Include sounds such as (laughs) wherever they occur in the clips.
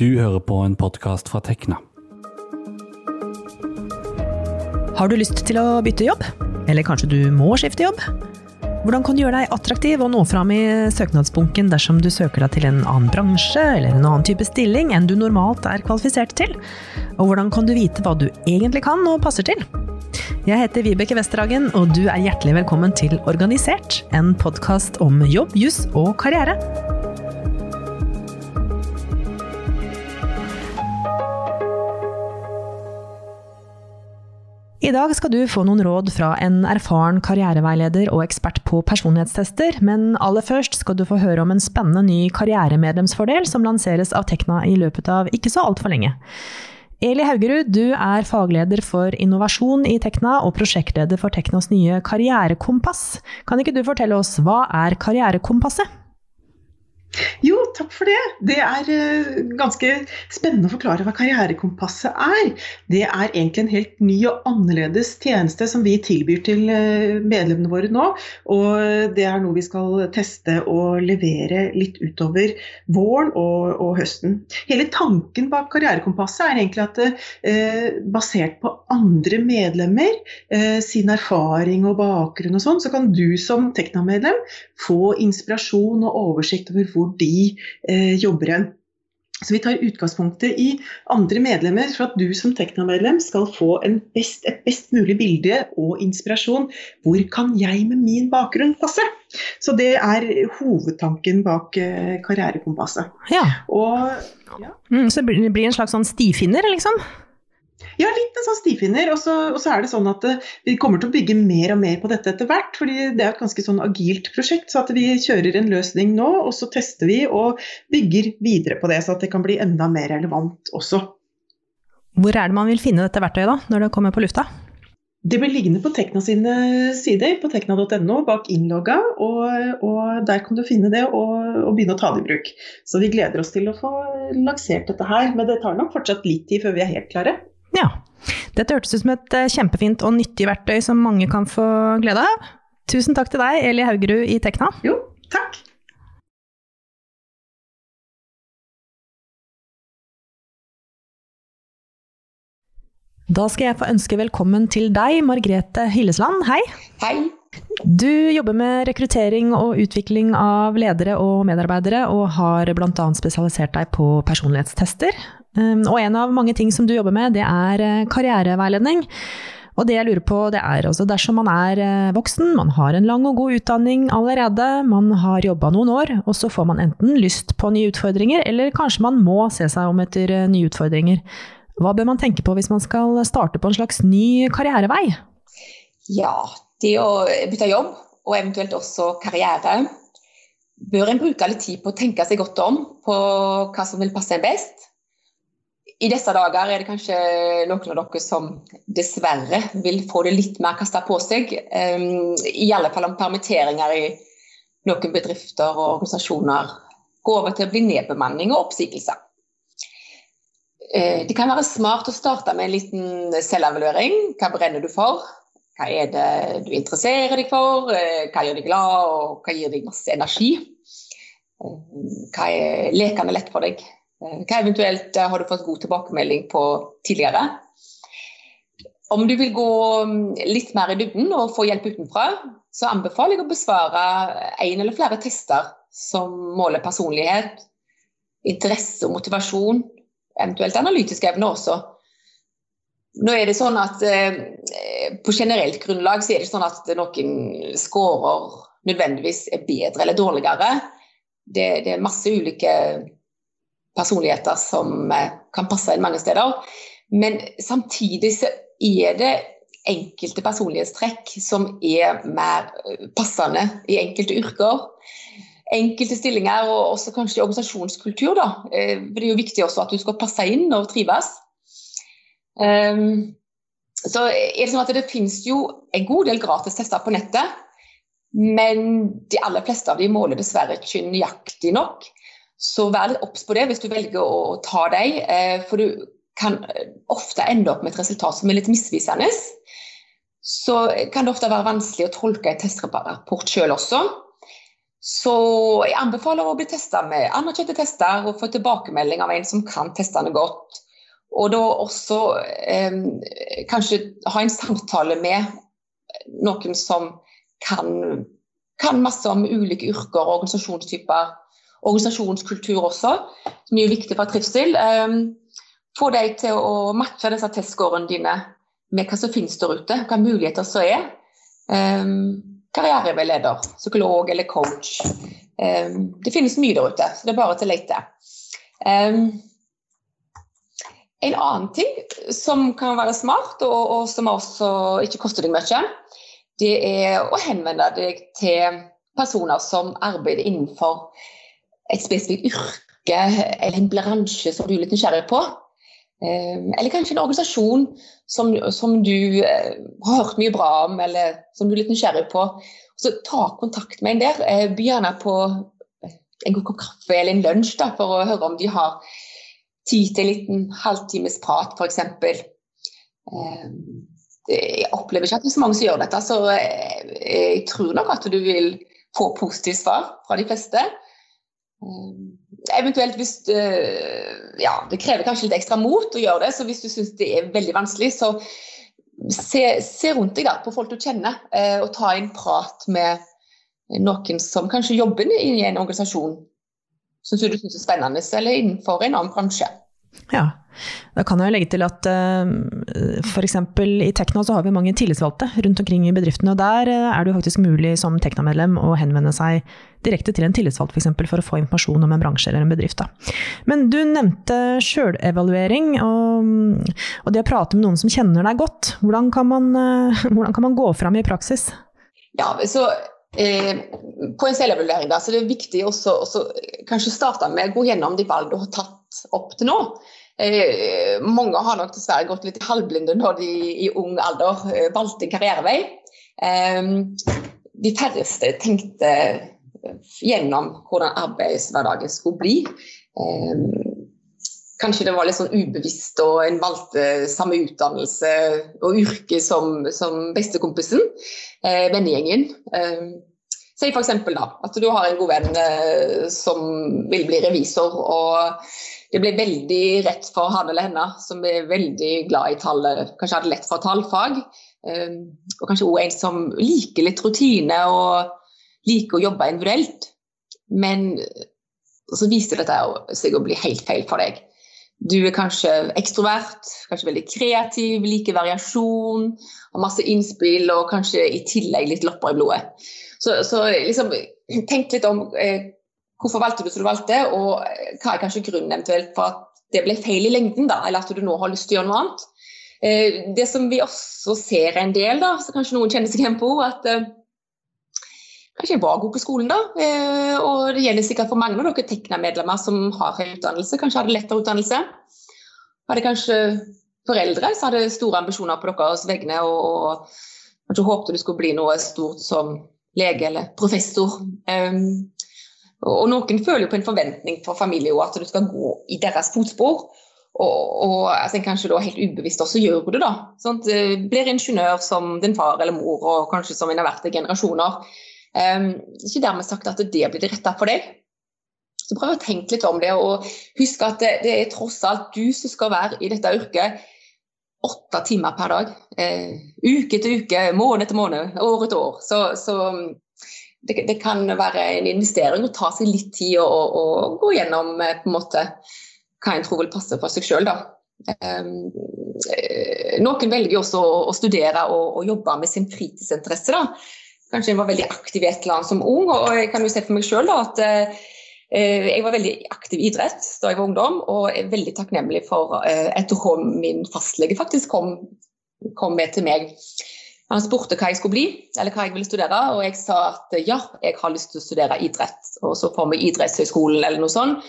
Du hører på en podkast fra Tekna. Har du lyst til å bytte jobb? Eller kanskje du må skifte jobb? Hvordan kan du gjøre deg attraktiv og nå fram i søknadsbunken dersom du søker deg til en annen bransje eller en annen type stilling enn du normalt er kvalifisert til? Og hvordan kan du vite hva du egentlig kan og passer til? Jeg heter Vibeke Westerhagen, og du er hjertelig velkommen til Organisert, en podkast om jobb, juss og karriere. I dag skal du få noen råd fra en erfaren karriereveileder og ekspert på personlighetstester, men aller først skal du få høre om en spennende ny karrieremedlemsfordel som lanseres av Tekna i løpet av ikke så altfor lenge. Eli Haugerud, du er fagleder for innovasjon i Tekna og prosjektleder for Teknas nye karrierekompass. Kan ikke du fortelle oss hva er Karrierekompasset? Jo, takk for det. Det er uh, ganske spennende å forklare hva Karrierekompasset er. Det er egentlig en helt ny og annerledes tjeneste som vi tilbyr til uh, medlemmene våre nå. Og det er noe vi skal teste og levere litt utover våren og, og høsten. Hele tanken bak Karrierekompasset er egentlig at eh, basert på andre medlemmer, sin erfaring og bakgrunn og sånn, så kan du som Tekna-medlem få inspirasjon og oversikt over hvor hvor de eh, jobber. Så Vi tar utgangspunktet i andre medlemmer for at du som Tekna-medlem skal få best, et best mulig bilde og inspirasjon. Hvor kan jeg med min bakgrunn passe? Så det er hovedtanken bak eh, Karrierekompasset. Ja. Og, ja. Mm, så det blir en slags sånn stifinner, liksom? Ja, litt en sånn stifinner. Og så, og så, er det sånn at uh, vi kommer til å bygge mer og mer på dette etter hvert. fordi det er et ganske sånn agilt prosjekt. Så at vi kjører en løsning nå, og så tester vi og bygger videre på det. Så at det kan bli enda mer relevant også. Hvor er det man vil finne dette verktøyet da, når det kommer på lufta? Det blir liggende på Tekna sine sider, på tekna.no, bak innlogga. Og, og, der kan du finne det og, og, begynne å ta det i bruk. Så vi gleder oss til å få lansert dette her. Men det tar nok fortsatt litt tid før vi er helt klare. Ja. Dette hørtes ut som et eh, kjempefint og nyttig verktøy som mange kan få glede av. Tusen takk til deg, Eli Haugerud i Tekna. Jo, takk. Da skal jeg få ønske velkommen til deg, Margrethe Hillesland. Hei. Hei. Du jobber med rekruttering og utvikling av ledere og medarbeidere, og har bl.a. spesialisert deg på personlighetstester. Um, og en av mange ting som du jobber med, det er eh, karriereveiledning. Og det jeg lurer på, det er også dersom man er eh, voksen, man har en lang og god utdanning allerede, man har jobba noen år, og så får man enten lyst på nye utfordringer, eller kanskje man må se seg om etter eh, nye utfordringer. Hva bør man tenke på hvis man skal starte på en slags ny karrierevei? Ja, det å bytte jobb, og eventuelt også karriere, bør en bruke litt tid på å tenke seg godt om på hva som vil passe en best i disse dager er det kanskje noen av dere som dessverre vil få det litt mer kasta på seg. Um, I alle fall om permitteringer i noen bedrifter og organisasjoner går over til å bli nedbemanning og oppsigelser. Uh, det kan være smart å starte med en liten selvevaluering. Hva brenner du for? Hva er det du interesserer deg for? Uh, hva gjør deg glad, og hva gir deg masse energi? Uh, hva er lekende lett for deg? Eh, hva eventuelt eh, har du fått god tilbakemelding på tidligere? Om du vil gå mm, litt mer i dybden og få hjelp utenfra, så anbefaler jeg å besvare en eller flere tester som måler personlighet, interesse og motivasjon, eventuelt analytiske evner også. Nå er det sånn at eh, På generelt grunnlag så er det ikke sånn at noen scorer nødvendigvis er bedre eller dårligere. Det, det er masse ulike personligheter som eh, kan passe inn mange steder. Men samtidig så er det enkelte personlighetstrekk som er mer eh, passende i enkelte yrker. Enkelte stillinger og også kanskje organisasjonskultur. Da. Eh, det er jo viktig også at du skal passe inn og trives. Um, så er Det sånn at det finnes jo en god del gratis tester på nettet, men de aller fleste av de måler dessverre ikke nøyaktig nok. Så vær litt obs på det hvis du velger å ta deg, eh, for du kan ofte ende opp med et resultat som er litt misvisende. Så kan det ofte være vanskelig å tolke en testrapport sjøl også. Så jeg anbefaler å bli testa med anerkjente tester og få tilbakemelding av en som kan testene godt. Og da også eh, kanskje ha en samtale med noen som kan, kan masse om ulike yrker og organisasjonstyper. Organisasjonskultur også, som er viktig for trivsel. Eh, få deg til å matche disse testscorene dine med hva som finnes der ute, hvilke muligheter som er. Um, karriereveileder, psykolog eller coach. Um, det finnes mye der ute, så det er bare til å lete. En annen ting som kan være smart, og, og som også ikke koster deg mye, det er å henvende deg til personer som arbeider innenfor et spesifikt yrke eller en bransje som du er litt nysgjerrig på. Ehm, eller kanskje en organisasjon som, som du eh, har hørt mye bra om, eller som du er litt nysgjerrig på. Så ta kontakt med en der. Eh, By gjerne på en god kopp kaffe eller en lunsj da, for å høre om de har tid til en liten halvtimes prat, f.eks. Ehm, jeg opplever ikke at det er så mange som gjør dette, så eh, jeg tror nok at du vil få positivt svar fra de fleste. Ehm, eventuelt hvis du, Ja, det krever kanskje litt ekstra mot å gjøre det, så hvis du syns det er veldig vanskelig, så se, se rundt deg da, på folk du kjenner, uh, og ta en prat med noen som kanskje jobber i en organisasjon som du syns er spennende, eller innenfor en annen bransje. Ja, da kan jeg legge til at eh, f.eks. i Tekna så har vi mange tillitsvalgte rundt omkring i bedriftene. og Der uh, er det jo faktisk mulig som Tekna-medlem å henvende seg direkte til en tillitsvalgt f.eks. For, for å få informasjon om en bransje eller en bedrift. Da. Men du nevnte sjølevaluering og, og, det å prate med noen som kjenner deg godt. Hvordan kan man, uh, (laughs) hvordan kan man gå fram i praksis? Ja, så Eh, på en selvevaluering da, så det er viktig også, også kanskje starte med å gå gjennom de valg du har tatt opp til nå. Eh, mange har nok dessverre gått litt halvblinde når de i ung alder eh, valgte karrierevei. Eh, de færreste tenkte gjennom hvordan arbeidshverdagen skulle bli. Eh, kanskje det var litt sånn ubevisst, og en valgte samme utdannelse og yrke som, som bestekompisen eh, vennegjengen. Eh, Si f.eks. at du har en god venn eh, som vil bli revisor, og det blir veldig rett for han eller henne som er veldig glad i tallet, kanskje hadde lett for tallfag. Eh, og kanskje òg en som liker litt rutine og liker å jobbe individuelt. Men så viser dette seg å bli helt feil for deg. Du er kanskje ekstrovert, kanskje veldig kreativ, liker variasjon, har masse innspill og kanskje i tillegg litt lopper i blodet. Så, så liksom, tenk litt om eh, hvorfor valgte du som du valgte, og eh, hva er kanskje grunnen eventuelt for at det ble feil i lengden, da, eller at du nå har lyst til å gjøre noe annet. Eh, det som vi også ser en del, da, så kanskje noen kjenner seg igjen på, at eh, jeg var god på skolen da. Eh, og det gjelder sikkert for mange av dere Tekna-medlemmer som har høy utdannelse, kanskje hadde lettere utdannelse. Hadde kanskje foreldre som hadde store ambisjoner på deres vegne og, og kanskje håpte du skulle bli noe stort som lege eller professor. Um, og noen føler jo på en forventning for familie at du skal gå i deres fotspor. Og, og altså, kanskje da helt ubevisst også gjør du det. da. Sånn, blir ingeniør som din far eller mor, og kanskje som en har vært generasjoner. Um, ikke dermed sagt at det blir det rette for deg. Så prøv å tenke litt om det, og husk at det, det, er tross alt du som skal være i dette yrket åtte timer per dag. Eh, uke etter uke, måned etter måned, år etter år. Så, så det, det, kan være en investering å ta seg litt tid og, og, og gå gjennom eh, på en måte hva en tror vil passe for seg sjøl. Um, noen velger også å, å studere og, og, jobbe med sin fritidsinteresse. da Kanskje jeg var veldig aktiv i et eller annet som ung. Og jeg kan jo se for meg sjøl at eh, jeg var veldig aktiv i idrett da jeg var ungdom, og er veldig takknemlig for eh, etter at min fastlege faktisk kom, kom, med til meg. Han spurte hva jeg skulle bli, eller hva jeg ville studere, og jeg sa at ja, jeg har lyst til å studere idrett. Og så får vi idrettshøyskolen eller noe sånt.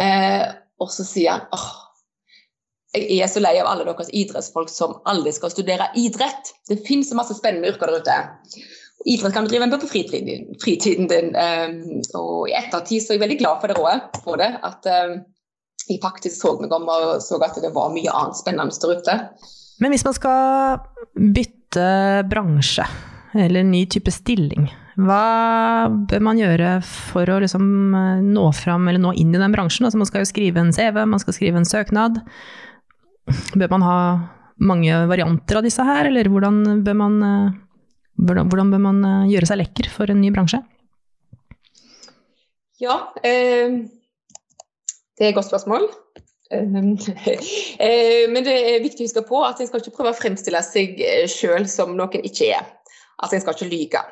Eh, og så sier han åh, jeg er så lei av alle deres idrettsfolk som aldri skal studere idrett. Det finnes så masse spennende yrker der ute. Idrett kan du drive med på fritiden, fritiden din. Um, og i ettertid så er jeg veldig glad for det rådet For det. At um, jeg faktisk så meg om og så at det var mye annet spennende der ute. Men hvis man skal bytte bransje, eller ny type stilling. Hva bør man gjøre for å liksom eh, nå fram, eller nå inn i den bransjen? Altså man skal jo skrive en CV, man skal skrive en søknad. Bør man ha mange varianter av disse her, eller hvordan bør man, eh, hvordan bør man eh, gjøre seg lekker for en ny bransje? Ja, eh, det er et godt spørsmål. (laughs) Men det er viktig å huske på at en skal ikke prøve å fremstille seg sjøl som noen ikke er. Altså en skal ikke lyge.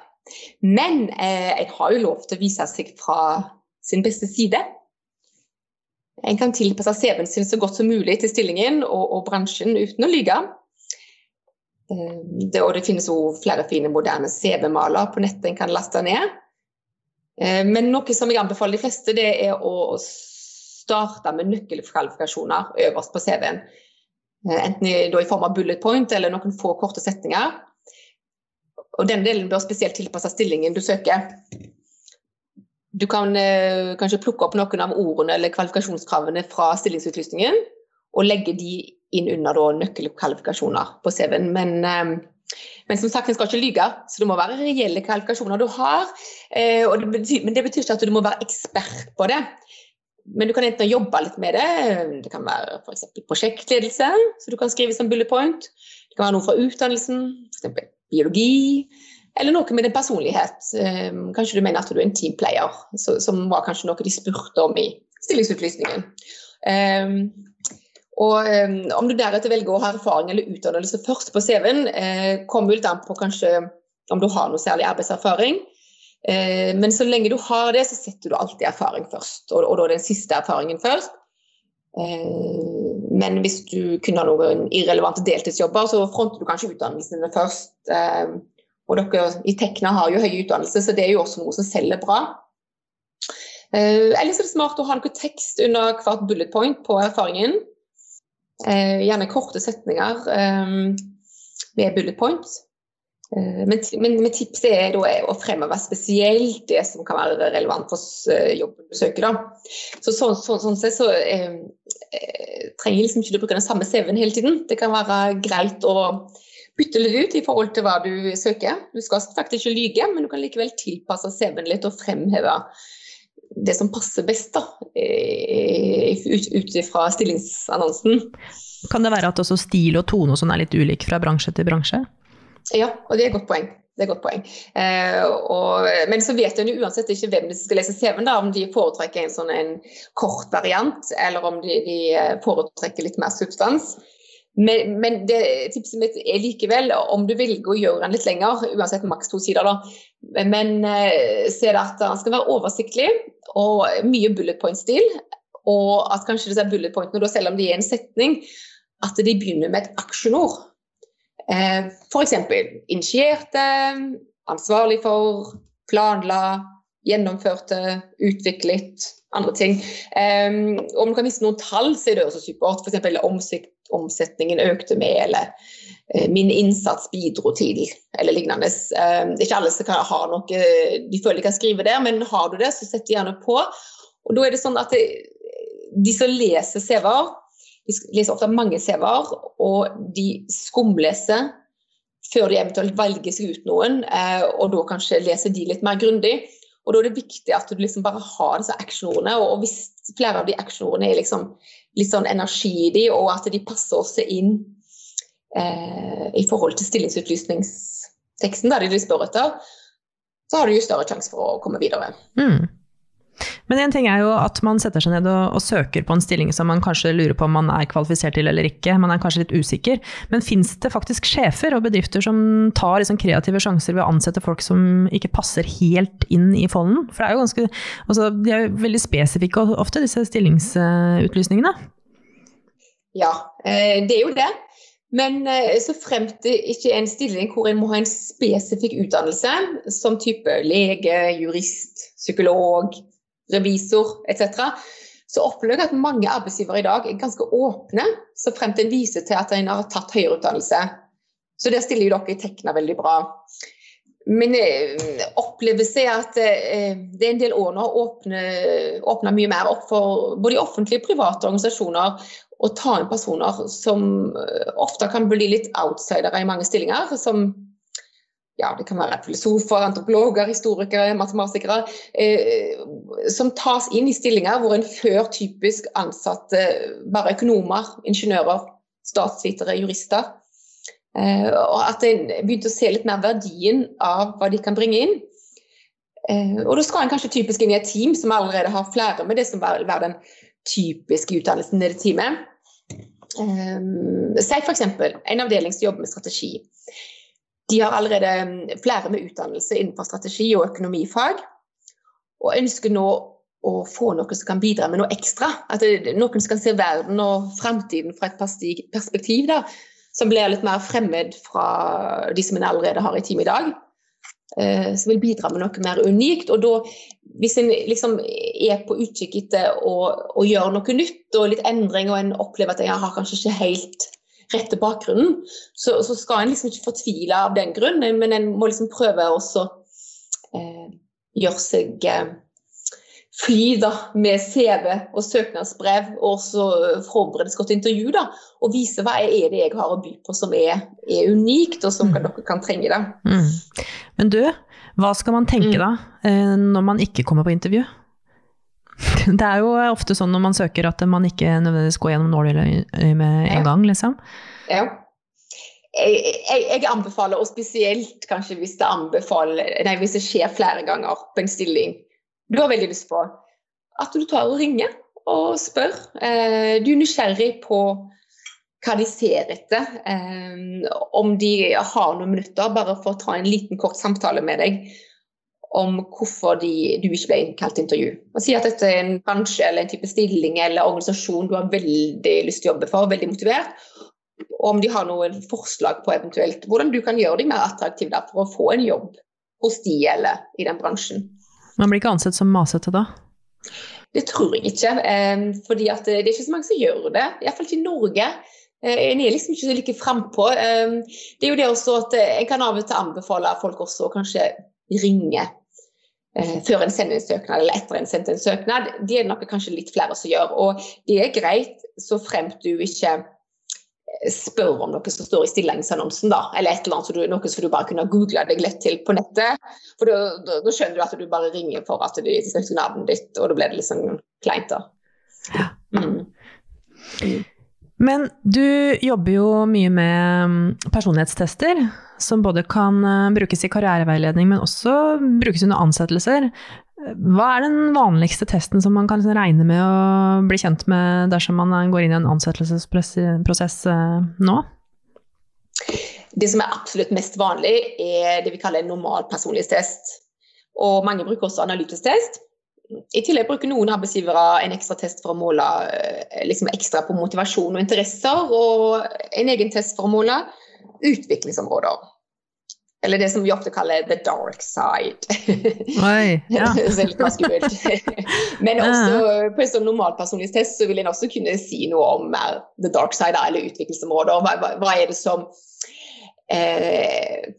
Men eh, en har jo lov til å vise seg fra sin beste side. En kan tilpasse CV-en sin så godt som mulig til stillingen og, og bransjen uten å lyge. Eh, det, og det finnes jo flere fine moderne CV-maler på nettet en kan laste ned. Eh, men noe som jeg anbefaler de fleste, det er å starte med nøkkelkvalifikasjoner øverst på CV-en. Eh, enten i, i, form av bullet point eller noen få korte setninger. Og den delen bør spesielt tilpasse stillingen du søker. Du kan eh, kanskje plukke opp noen av ordene eller kvalifikasjonskravene fra stillingsutlysningen og legge de inn under da, nøkkelkvalifikasjoner på CV-en. Men, eh, men, som sagt, en skal ikke lyge, så det må være reelle kvalifikasjoner du har. Eh, det betyr, men det betyr ikke at du må være ekspert på det. Men du kan enten jobbe litt med det. Det kan være f.eks. prosjektledelse, så du kan skrive som bullet point. Det kan være noe fra utdannelsen, f.eks biologi, eller noe med din personlighet. Ehm, kanskje du mener at du er en teamplayer, som var kanskje noe de spurte om i stillingsutlysningen. Og ehm, om du deretter velger å ha erfaring eller utdannelse først på CV-en, eh, kommer litt an på kanskje om du har noe særlig arbeidserfaring. Men så lenge du har det, så setter du alltid erfaring først, og, da den siste erfaringen først. Men hvis du kun har noen irrelevante deltidsjobber, så fronter du kanskje utdannelsene først. Eh, og dere i Tekna har jo høy utdannelse, så det er jo også noe som selger bra. Eh, ellers er det smart å ha noe tekst under hvert bullet point på erfaringen. Eh, gjerne korte setninger med bullet points. Eh, men, men, men, tipset er da å fremheve spesielt det som kan være relevant for eh, jobben du søker. Da. Så sånn, sett så eh, eh, trenger liksom ikke du bruke den samme CV-en hele tiden. Det kan være greit å bytte litt ut i forhold til hva du søker. Du skal faktisk ikke lyge, men du kan likevel tilpasse CV-en litt og fremheve det som passer best da, ut ifra stillingsannonsen. Kan det være at også stil og tone og sånn er litt ulik fra bransje til bransje? Ja, og det er et godt poeng. Det er et godt poeng. Eh, og, men så vet en uansett ikke hvem de skal lese CV-en, om de foretrekker en sånn en kort variant, eller om de, de eh, foretrekker litt mer substans. Men, men det, tipset mitt er likevel, om du velger å gjøre den litt lenger, uansett maks to sider, da, men eh, se at den skal være oversiktlig og mye bullet point-stil. Og at kanskje disse bullet pointene, selv om de er en setning, at de begynner med et aksjonord. Eh, F.eks. initierte, ansvarlig for, planla, gjennomførte, utviklet, andre ting. Um, om du kan vise noen tall, så er det også supert. F.eks. omsetningen økte med, eller uh, min innsats bidro til, eller lignende. Um, det er ikke alle som kan ha noe de føler de kan skrive der, men har du det, så sett gjerne på. Og da er det sånn at det, de som leser CV-er, de leser ofte mange CV-er, og de skumleser før de eventuelt velger seg ut noen, eh, og da kanskje leser de litt mer grundig. Og da er det viktig at du liksom bare har disse actionordene, og hvis flere av de actionordene er liksom litt sånn energi i de, og at de passer også inn eh, i forhold til stillingsutlysningsteksten der de spør etter, så har du jo større sjanse for å komme videre. Mm. Men en ting er jo at man setter seg ned og, og, søker på en stilling som man kanskje lurer på om man er kvalifisert til eller ikke. Man er kanskje litt usikker. Men fins det faktisk sjefer og bedrifter som tar liksom kreative sjanser ved å ansette folk som ikke passer helt inn i folden? For det er jo ganske, altså, de er jo veldig spesifikke ofte, disse stillingsutlysningene. Ja, eh, det er jo det. Men eh, så fremt det ikke er en stilling hvor en må ha en spesifikk utdannelse, som type lege, jurist, psykolog, revisor etc., så opplever jeg at mange arbeidsgivere i dag er ganske åpne, så fremt en viser til at en har tatt høyere utdannelse. Så der stiller jo dere i Tekna veldig bra. Men opplevelse opplever seg at eh, det er en del år nå åpner mye mer opp for både offentlige og private organisasjoner å ta inn personer som eh, ofte kan bli litt outsidere i mange stillinger. Som ja, det kan være filosofer, antropologer, historikere, matematikere, eh, som tas inn i stillinger hvor en før typisk ansatte bare økonomer, ingeniører, statsvitere, jurister. Eh, og at en begynte å se litt mer verdien av hva de kan bringe inn. Eh, og da skal en kanskje typisk inn i et team som allerede har flere med det som vil være den typiske utdannelsen i det teamet. Eh, si f.eks. en avdeling som jobber med strategi. De har allerede mm, flere med utdannelse innenfor strategi og økonomifag, og ønsker nå å få noe som kan bidra med noe ekstra. At noen som kan se verden og framtiden fra et perspektiv da, som blir litt mer fremmed fra de som en allerede har i team i dag. Eh, som vil bidra med noe mer unikt. Og da, hvis en liksom er på utkikk etter å, å, gjøre noe nytt og litt endring, og en opplever at en har kanskje ikke helt rette bakgrunnen, så, så, skal en liksom ikke fortvile av den grunn, men en må liksom prøve å eh, gjøre seg eh, fly da, med CV og søknadsbrev, og så forberede seg til intervju. da, Og vise hva er det jeg har å by på som er, er unikt, og som mm. dere kan trenge. da. Mm. Men du, hva skal man tenke mm. da, eh, når man ikke kommer på intervju? (laughs) Det er jo ofte sånn når man søker at man ikke nødvendigvis går gjennom nåløyet med en ja. gang, liksom. Ja. Jeg, jeg, jeg, anbefaler, og spesielt kanskje hvis det, nei, hvis det skjer flere ganger på en stilling du har veldig lyst på, at du tar og ringer og spør. Eh, du er nysgjerrig på hva de ser etter. Eh, om de har noen minutter, bare for å ta en liten kort samtale med deg om hvorfor de, du ikke ble innkalt til intervju. Og si at dette er en bransje eller en type stilling eller organisasjon du har veldig lyst til å jobbe for, veldig motivert. Og om de har noen forslag på eventuelt hvordan du kan gjøre deg mer attraktiv der for å få en jobb hos de eller i den bransjen. Man blir ikke ansett som masete da? Det tror jeg ikke. Eh, fordi det er ikke så mange som gjør det. Iallfall ikke i Norge. Eh, en er liksom ikke så like frampå. Eh, det er jo det også at En kan av og til anbefale folk også å kanskje ringe før en sender en søknad, eller etter en sendt en søknad. Det er det nok kanskje litt flere som gjør. Og det er greit, så fremt du ikke eh, spør om noe som står i stillingsannonsen, da, eller et eller annet, så du, noe som du bare kunne google deg lett til på nettet. For da, skjønner du at du bare ringer for at de søkte navnet ditt, og da blir det liksom kleint. da. Ja. Mm. Men du jobber jo mye med mm, personlighetstester, som både kan eh, brukes i karriereveiledning, men også brukes under ansettelser. Hva er den vanligste testen som man kan liksom regne med å bli kjent med dersom man går inn i en ansettelsesprosess eh, nå? Det som er absolutt mest vanlig, er det vi kaller en normal personlighetstest. Og mange bruker også analytisk test. I tillegg bruker noen arbeidsgivere en ekstra test for å måle eh, liksom ekstra på motivasjon og interesser, og en egen test for å måle utviklingsområder. Eller det som vi ofte kaller the dark side. Oi, ja. (laughs) så litt mer skummelt. (laughs) Men også på en sånn test så vil en også kunne si noe om mer the dark side eller utviklingsområder. Hva, hva, hva er det som eh,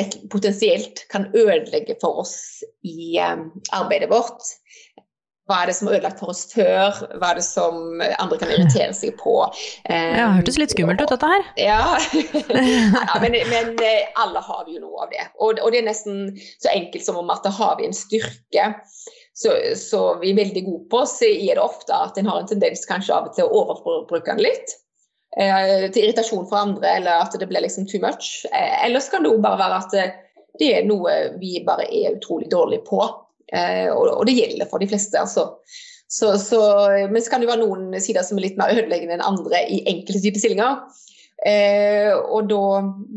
et, potensielt kan ødelegge for oss i um, arbeidet vårt. Hva er det som er ødelagt for oss før? Hva er det som andre kan irritere seg på? Um, ja, hørtes litt skummelt ut, dette her. Ja, (laughs) ja men, men, eh, alle har jo noe av det. Og, og, det er nesten så enkelt som om at da har vi en styrke så, så vi er veldig gode på, så er det ofte at en har en tendens kanskje av og til å overbruke den litt. Eh, til irritasjon for andre, eller at det blir liksom too much. Eh, ellers kan det jo bare være at eh, det er noe vi bare er utrolig dårlige på. Og det gjelder for de fleste, altså. Så, så, men så kan det være noen sider som er litt mer ødeleggende enn andre i enkelte typer stillinger. og da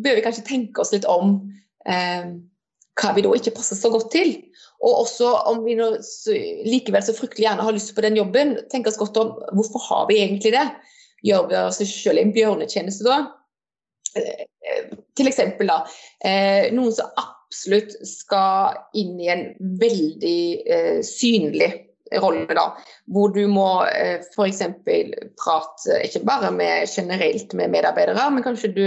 bør vi kanskje tenke oss litt om hva vi da ikke passer så godt til. Og også om vi likevel så fryktelig gjerne har lyst på den jobben, tenke oss godt om hvorfor har vi egentlig det gjør vi oss selv en bjørnetjeneste da. Eh, eksempel da, eh, noen som absolutt skal inn i en veldig eh, synlig rolle, da, hvor du må eh, f.eks. prate ikke bare med, generelt med medarbeidere, men kanskje du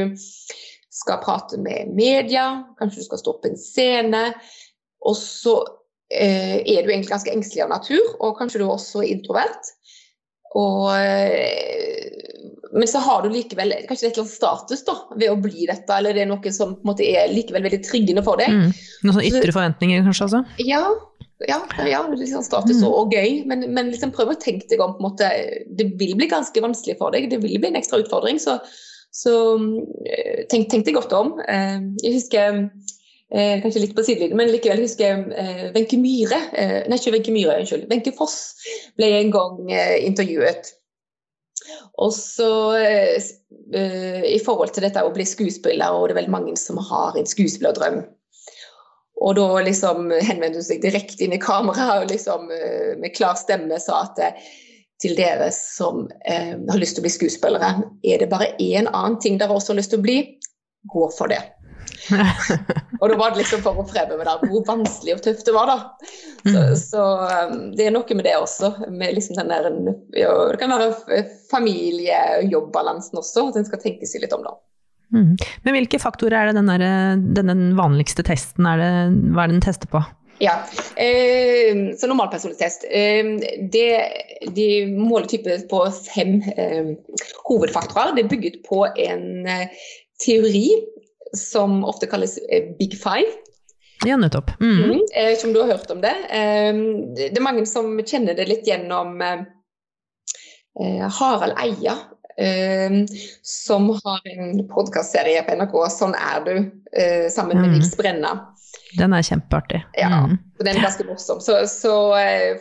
skal prate med media, kanskje du skal stå på en scene. Og så er du egentlig ganske engstelig av natur, og kanskje du er også introvert. Og men så har du likevel kanskje et eller annet status da, ved å bli dette, eller det er noe som på en måte er likevel veldig tryggende for deg. Mm. Noen sånne ytre forventninger kanskje altså? Ja, ja, ja sånn status og, og gøy, men, men liksom prøv å tenke deg om på en måte, Det vil bli ganske vanskelig for deg, det vil bli en ekstra utfordring, så, så eh, tenk, tenk deg godt om. Eh, jeg husker eh, kanskje litt på sidelinjen, men likevel husker jeg Wenche Myhre, nei ikke Wenche Myhre, unnskyld, Wenche Foss ble en gang intervjuet og så uh, i forhold til dette å bli skuespiller, og det er veldig mange som har en skuespillerdrøm. Og da liksom henvendte hun seg direkte inn i kameraet og liksom uh, med klar stemme sa at uh, til dere som har lyst til å bli skuespillere, er det bare én annen ting dere også har lyst til å bli, gå for det (laughs) og da var det liksom for å fremme der hvor vanskelig og tøft det var, da. Så, mm. så um, det er noe med det også. Med liksom den der, ja, det kan være familie-jobb-balansen også, at en skal tenke seg litt om, da. Mm. Men hvilke faktorer er det den, der, den, vanligste testen, er det, hva er det den tester på? Ja, eh, så normalpersonlighetstest. Eh, de måler type på fem eh, hovedfaktorer. Det er bygget på en eh, teori som ofte kalles eh, Big Five. Ja, nettopp. Mm. Mm, eh, som du har hørt om det. Eh, det er mange som kjenner det litt gjennom Harald Eia, som har en podkastserie på NRK, 'Sånn er du', sammen med mm. Nils Brenna. Den er kjempeartig. Ja, og den er ganske morsom. Så, så,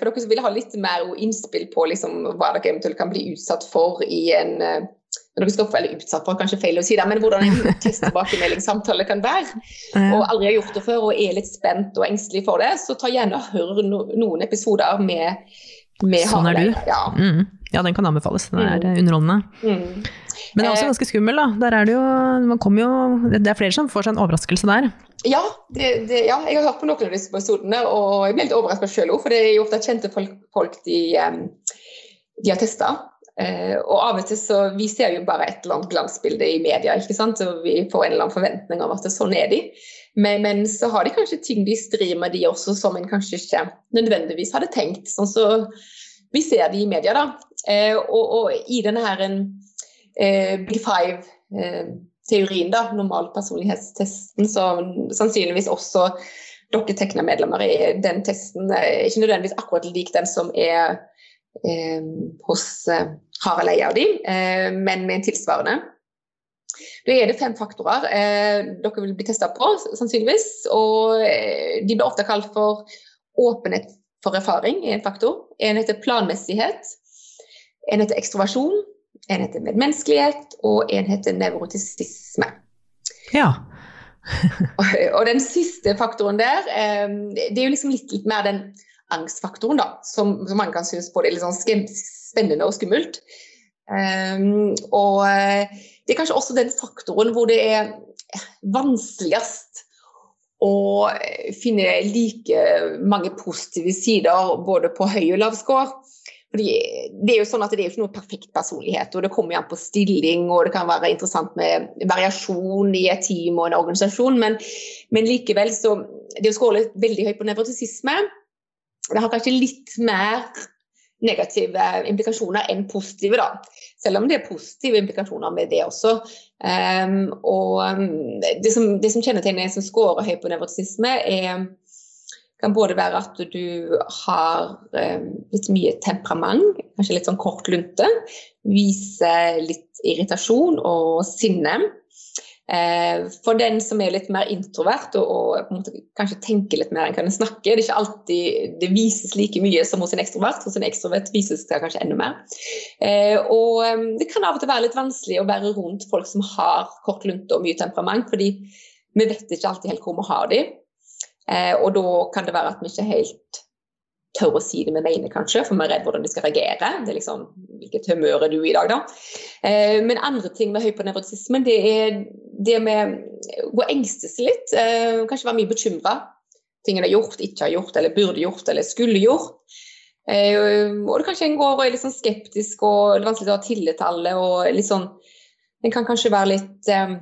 for dere som vil ha litt mer innspill på liksom, hva dere eventuelt kan bli utsatt for i en dere skal veldig utsatt for, kanskje feil å si det, men hvordan en (laughs) tilbakemeldingssamtale kan være. Og aldri har gjort det før og er litt spent og engstelig for det, så ta gjerne og hør noen episoder med, med Sånn er du. Ja. Mm. ja. den kan anbefales. Den er mm. underholdende. Mm. Men det er også eh. ganske skummel, da. Er det jo, man jo Det er flere som får seg en overraskelse der. Ja, det, det, ja, jeg har hørt på noen av disse episodene, og jeg ble litt overrasket sjøl òg. For det er jo ofte kjente folk, folk de, de har testa. Uh, og av og til så Vi ser jo bare et eller annet glansbilde i media, ikke sant? og vi får en eller annen forventning om at det, sånn er de. Men, men, så har de kanskje ting de strir med, de også, som en kanskje ikke nødvendigvis hadde tenkt. Sånn så vi ser de i media, da. Uh, og, og, i denne her en uh, Big Five-teorien, da, normalpersonlighetstesten, så sannsynligvis også dere Tekna-medlemmer i den testen ikke nødvendigvis akkurat lik den som er hos Harald Eia og de, eh, men med en tilsvarende. Da er det fem faktorer eh, dere vil bli testa på, sannsynligvis. Og eh, de blir ofte kalt for åpenhet for erfaring, er en faktor. En heter planmessighet. En heter ekstroversjon. En heter medmenneskelighet, og en heter nevrotisisme. Ja. (laughs) og den siste faktoren der, det er jo liksom litt, litt mer den angstfaktoren, da, som, som man kan synes både er litt sånn spennende og skummelt. Um, og eh, det er kanskje også den faktoren hvor det er vanskeligst å finne like mange positive sider både på høy og lav score. Fordi det er jo sånn at det er ikke noe perfekt personlighet, og det kommer an på stilling, og det kan være interessant med variasjon i et team og en organisasjon, men, men likevel så Det å skåle veldig høyt på nevrotisisme, det har kanskje litt mer negative implikasjoner enn positive, da. Selv om det er positive implikasjoner med det også. Um, og um, det som, det som kjennetegner en som scorer høyt på nevrotisisme, er kan både være at du har um, litt mye temperament, kanskje litt sånn kort lunte. Viser litt irritasjon og sinne. Eh, for den som er litt mer introvert og, og kanskje tenker litt mer enn kan snakke, det er ikke alltid det vises like mye som hos en ekstrovert. Hos en ekstrovert vises det kanskje enda mer. Eh, og eh, det kan av og til være litt vanskelig å være rundt folk som har kort lunte og mye temperament, fordi vi vet ikke alltid helt hvor vi har dem. Og da kan det være at vi ikke helt tør å si det vi mener, kanskje, for vi er redd hvordan de skal reagere. Det er liksom, Hvilket humør er du i dag, da? Eh, men andre ting med hypernevrotismen, det er det med å engste seg litt. Eh, kanskje være mye bekymra. Ting en har gjort, ikke har gjort, eller burde gjort, eller skulle gjort. Eh, og det kanskje en går og er litt sånn skeptisk og det er vanskelig å ha tillit til alle. og litt sånn, En kan kanskje være litt eh,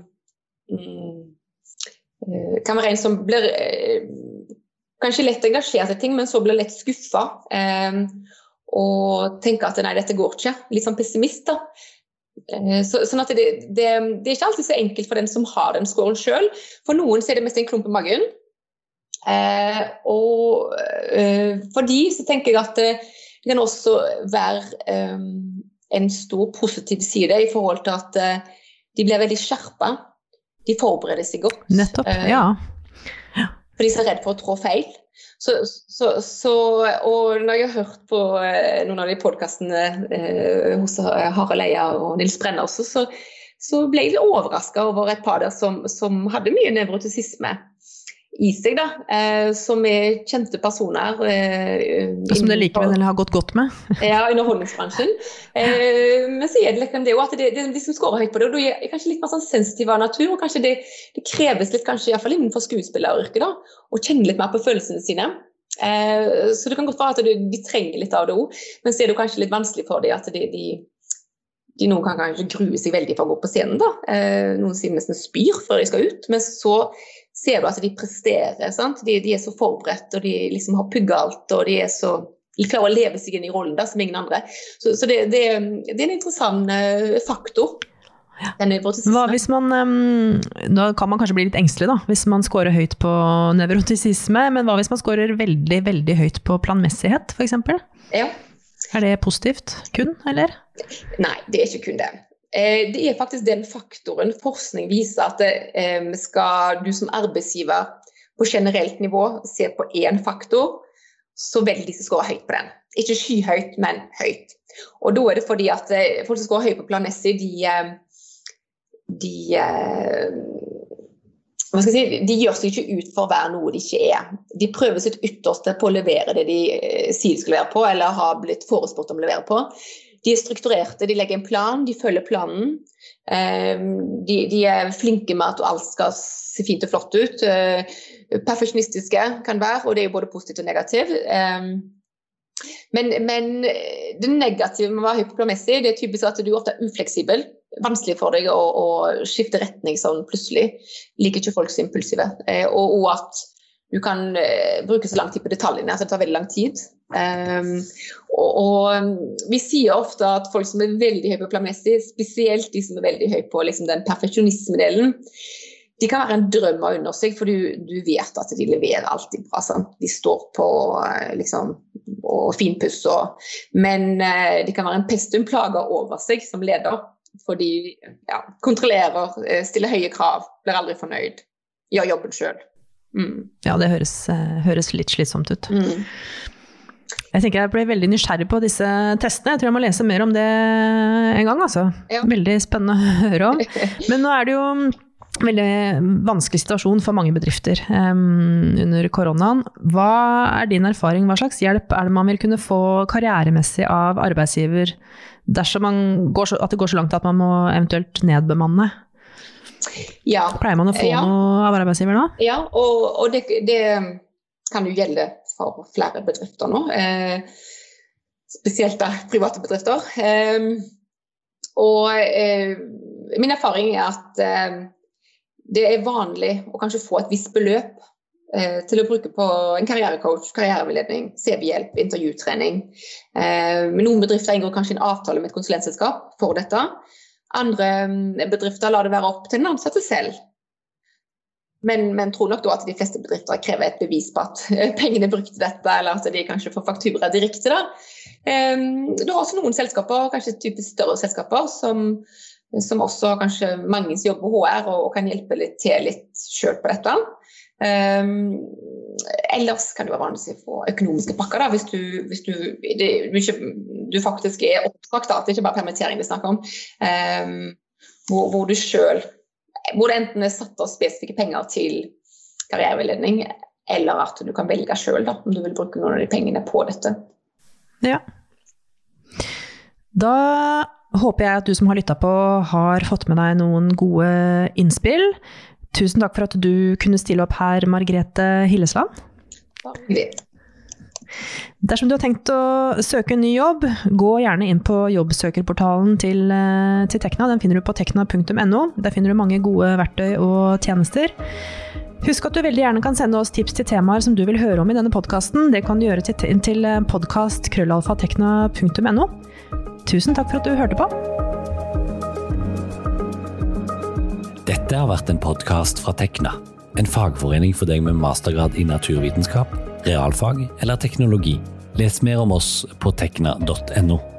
Kan være en som blir eh, kanskje lett engasjert i ting, men så blir lett skuffa. Eh, og tenker at nei, dette går ikke. Litt sånn pessimist, da. Eh, så, sånn at det, det, det, er ikke alltid så enkelt for den som har den scoren sjøl. For noen så er det mest en klump i magen. Eh, og eh, for de så tenker jeg at det, det kan også være eh, en stor positiv side i forhold til at eh, de blir veldig skjerpa. De forbereder seg godt. Nettopp, eh, ja. For de er så redd for å trå feil. Så, så, så, og når jeg har hørt på eh, noen av de podkastene eh, hos Harald Eia og Nils Brenner, også, så, så ble jeg litt overraska over et par der som, som hadde mye nevrotisisme i seg, da, eh, som er kjente personer. Eh, som det likevel har gått godt med? (laughs) ja, underholdningsbransjen. Eh, men så er det liksom det at det, det, de som scorer høyt på det, og da er kanskje litt mer sånn sensitive av natur. og kanskje det, det kreves litt, kanskje iallfall innenfor skuespilleryrket, da, å kjenne litt mer på følelsene sine. Eh, så det kan godt være at de, de trenger litt av det òg, men så er det kanskje litt vanskelig for dem at de, de de noen kan kanskje grue seg veldig for å gå på scenen. da. Eh, noen sier nesten spyr før de skal ut. Men så ser du at de presterer. De, de, er så forberedt, og de liksom har pugga alt. og de er så de klarer å leve seg inn i rollen da, som ingen andre. Så, så det, det, det, er en interessant uh, faktor. Ja. Hva hvis man Da kan man kanskje bli litt engstelig, da, hvis man scorer høyt på nevrotisisme. Men hva hvis man scorer veldig, veldig høyt på planmessighet, f.eks.? Ja. Er det positivt kun, eller? Nei, det er ikke kun det. Eh, det er faktisk den faktoren forskning viser at det, skal du som arbeidsgiver på generelt nivå se på én faktor, så velger de som scorer høyt på den. Ikke skyhøyt, men høyt. Og da er det fordi at eh, folk som scorer høyt på planmessig, de, de hva skal jeg si, De gjør seg ikke ut for å være noe de ikke er. De prøver sitt ytterste på å levere det de sier de skal levere på, eller har blitt forespurt om å levere på. De er strukturerte, de legger en plan, de følger planen. Ehm, de, de er flinke med at alt skal se fint og flott ut. Eh, perfeksjonistiske kan være, og det er både positivt og negativt. Ehm, men, men, det negative med å være hyperplanmessig, det er typisk at du ofte er ufleksibel. Vanskelig for deg å, å skifte retning sånn plutselig. Liker ikke folk så impulsive. Eh, og, og at du kan bruke så lang tid på detaljene så det tar veldig lang tid. Um, og, og, vi sier ofte at folk som er veldig høye på planmessig, spesielt de som er veldig høye på liksom, den perfeksjonismedelen, de kan være en drøm av under seg, for du, du, vet at de leverer alltid bra. Sant? De står på eh, liksom, og finpusser. Men uh, de kan være en pest og en plage over seg som leder. For de ja, kontrollerer, stiller høye krav, blir aldri fornøyd, gjør jobben sjøl. Mm. Ja, det høres, eh, høres, litt slitsomt ut. Mm. Jeg tenker jeg ble veldig nysgjerrig på disse testene. Jeg tror jeg må lese mer om det en gang. Altså. Ja. Veldig spennende å høre om. (laughs) Men nå er det jo en veldig vanskelig situasjon for mange bedrifter um, under koronaen. Hva er din erfaring? Hva slags hjelp er det man vil kunne få karrieremessig av arbeidsgiver dersom så, at det går så langt at man må eventuelt nedbemanne? Ja. Pleier man å få ja. noe av arbeidsgiver da? Ja, og, og det, det, kan jo gjelde for flere bedrifter nå. Eh, spesielt da private bedrifter. Eh, og eh, min erfaring er at det er vanlig å kanskje få et visst beløp eh, til å bruke på en karrierecoach, karriereveiledning, CV-hjelp, intervjutrening. Eh, noen bedrifter inngår kanskje en avtale med et konsulentselskap for dette. Andre mm, bedrifter lar det være opp til den ansatte selv. Men, men tror nok da at de fleste bedrifter krever et bevis på at pengene brukte dette, eller at de kanskje får faktura direkte. Da. Um, du har også noen selskaper, kanskje typisk større selskaper, som, som også kanskje mange som jobber HR og, og kan hjelpe litt til litt sjøl på dette. Um, ellers kan det være vanlig å få økonomiske pakker da, hvis du, hvis du, det, du, ikke, du faktisk er oppdragt. Det ikke bare permittering vi snakker om. Um, hvor, hvor, du selv, hvor det enten er satt av spesifikke penger til karriereveiledning, eller at du kan velge sjøl om du vil bruke noen av de pengene på dette. Ja. Da håper jeg at du som har lytta på, har fått med deg noen gode innspill. Tusen takk for at du kunne stille opp her, Margrethe Hillesland. Dersom du har tenkt å søke en ny jobb, gå gjerne inn på jobbsøkerportalen til, eh, til Tekna. Den finner du på tekna.no. Der finner du mange gode verktøy og tjenester. Husk at du veldig gjerne kan sende oss tips til temaer som du vil høre om i denne podkasten. Det kan du gjøre til, til podkast.krøllalfatekna.no. Tusen takk for at du hørte på. Dette har vært en podkast fra Tekna, en fagforening for deg med mastergrad i naturvitenskap, realfag eller teknologi. Les mer om oss på tekna.no.